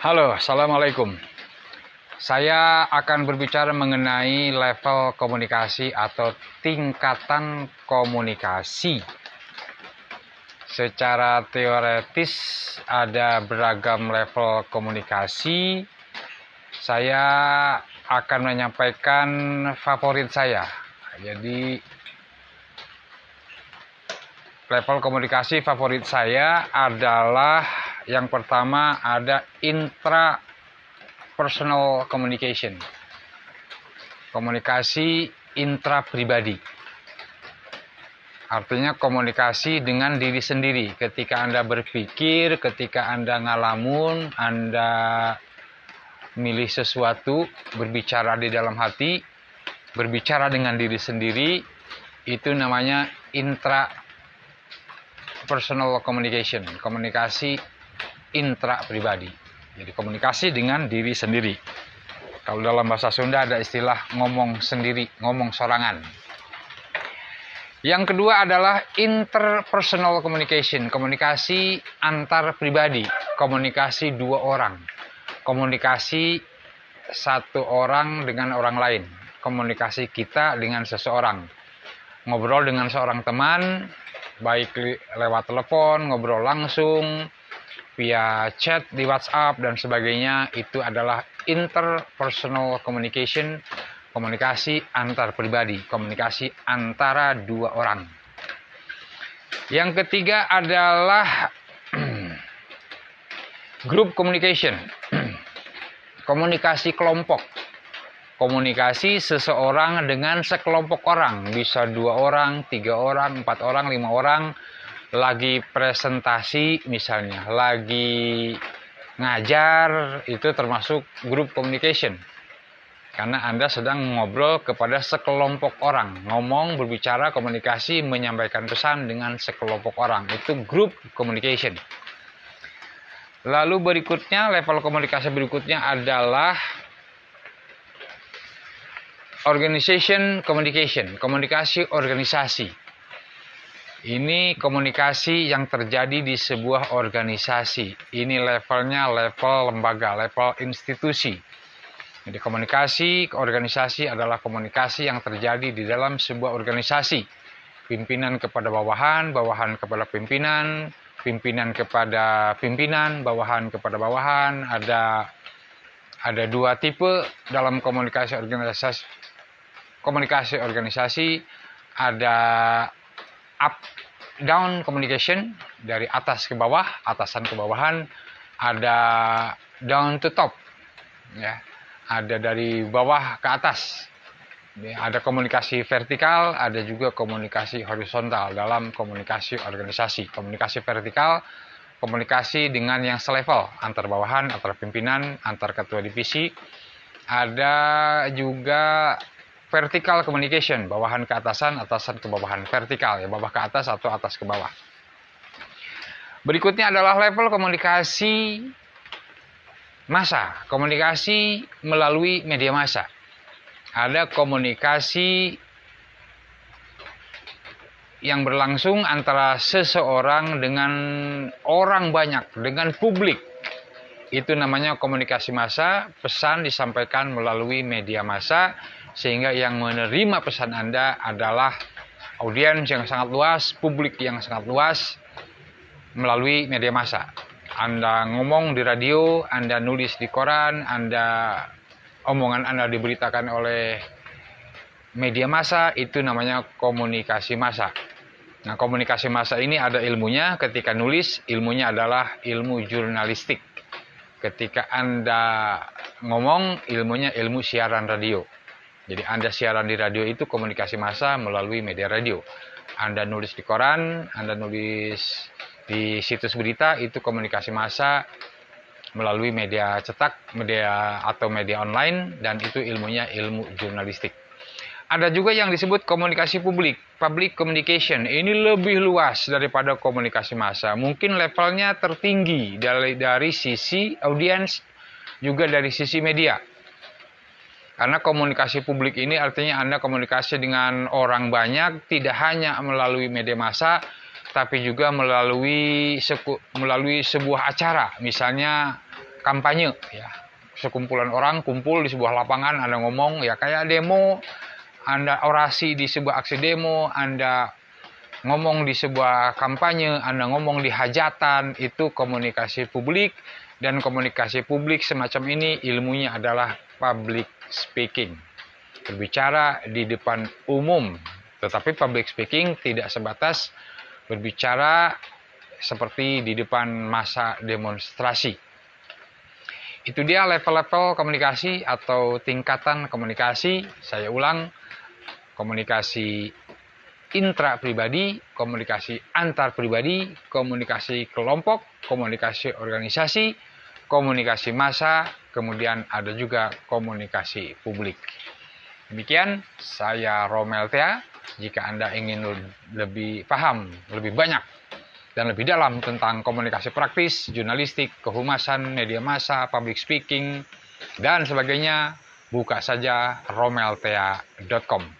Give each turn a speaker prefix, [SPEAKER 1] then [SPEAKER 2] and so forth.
[SPEAKER 1] Halo, Assalamualaikum. Saya akan berbicara mengenai level komunikasi atau tingkatan komunikasi. Secara teoretis ada beragam level komunikasi. Saya akan menyampaikan favorit saya. Jadi level komunikasi favorit saya adalah yang pertama ada intra personal communication. Komunikasi intra pribadi. Artinya komunikasi dengan diri sendiri. Ketika Anda berpikir, ketika Anda ngalamun, Anda milih sesuatu, berbicara di dalam hati, berbicara dengan diri sendiri, itu namanya intra personal communication, komunikasi intra pribadi. Jadi komunikasi dengan diri sendiri. Kalau dalam bahasa Sunda ada istilah ngomong sendiri, ngomong sorangan. Yang kedua adalah interpersonal communication, komunikasi antar pribadi, komunikasi dua orang, komunikasi satu orang dengan orang lain, komunikasi kita dengan seseorang, ngobrol dengan seorang teman, baik lewat telepon, ngobrol langsung, via chat di WhatsApp dan sebagainya itu adalah interpersonal communication, komunikasi antar pribadi, komunikasi antara dua orang. Yang ketiga adalah group communication, komunikasi kelompok. Komunikasi seseorang dengan sekelompok orang, bisa dua orang, tiga orang, empat orang, lima orang, lagi presentasi misalnya, lagi ngajar itu termasuk grup communication. Karena Anda sedang ngobrol kepada sekelompok orang, ngomong, berbicara, komunikasi, menyampaikan pesan dengan sekelompok orang. Itu group communication. Lalu berikutnya, level komunikasi berikutnya adalah organization communication, komunikasi organisasi. Ini komunikasi yang terjadi di sebuah organisasi. Ini levelnya level lembaga, level institusi. Jadi komunikasi organisasi adalah komunikasi yang terjadi di dalam sebuah organisasi. Pimpinan kepada bawahan, bawahan kepada pimpinan, pimpinan kepada pimpinan, bawahan kepada bawahan. Ada ada dua tipe dalam komunikasi organisasi. Komunikasi organisasi ada up down communication dari atas ke bawah, atasan ke bawahan, ada down to top, ya, ada dari bawah ke atas. Ya, ada komunikasi vertikal, ada juga komunikasi horizontal dalam komunikasi organisasi. Komunikasi vertikal, komunikasi dengan yang selevel, antar bawahan, antar pimpinan, antar ketua divisi. Ada juga vertical communication, bawahan ke atasan, atasan ke bawahan, vertikal ya, bawah ke atas atau atas ke bawah. Berikutnya adalah level komunikasi massa, komunikasi melalui media massa. Ada komunikasi yang berlangsung antara seseorang dengan orang banyak, dengan publik. Itu namanya komunikasi massa, pesan disampaikan melalui media massa sehingga yang menerima pesan Anda adalah audiens yang sangat luas, publik yang sangat luas melalui media massa. Anda ngomong di radio, Anda nulis di koran, Anda omongan Anda diberitakan oleh media massa itu namanya komunikasi massa. Nah, komunikasi massa ini ada ilmunya ketika nulis, ilmunya adalah ilmu jurnalistik. Ketika Anda ngomong, ilmunya ilmu siaran radio. Jadi Anda siaran di radio itu komunikasi massa melalui media radio. Anda nulis di koran, Anda nulis di situs berita itu komunikasi massa melalui media cetak, media atau media online dan itu ilmunya ilmu jurnalistik. Ada juga yang disebut komunikasi publik, public communication. Ini lebih luas daripada komunikasi massa. Mungkin levelnya tertinggi dari dari sisi audiens juga dari sisi media. Karena komunikasi publik ini artinya Anda komunikasi dengan orang banyak tidak hanya melalui media massa tapi juga melalui seku, melalui sebuah acara. Misalnya kampanye ya sekumpulan orang kumpul di sebuah lapangan Anda ngomong ya kayak demo Anda orasi di sebuah aksi demo Anda ngomong di sebuah kampanye Anda ngomong di hajatan itu komunikasi publik dan komunikasi publik semacam ini ilmunya adalah public speaking berbicara di depan umum tetapi public speaking tidak sebatas berbicara seperti di depan masa demonstrasi. Itu dia level-level komunikasi atau tingkatan komunikasi. Saya ulang, komunikasi intra pribadi, komunikasi antar pribadi, komunikasi kelompok, komunikasi organisasi, komunikasi massa, kemudian ada juga komunikasi publik. Demikian, saya Romel Thea. Jika Anda ingin lebih paham, lebih banyak, dan lebih dalam tentang komunikasi praktis, jurnalistik, kehumasan, media massa, public speaking, dan sebagainya, buka saja romeltea.com.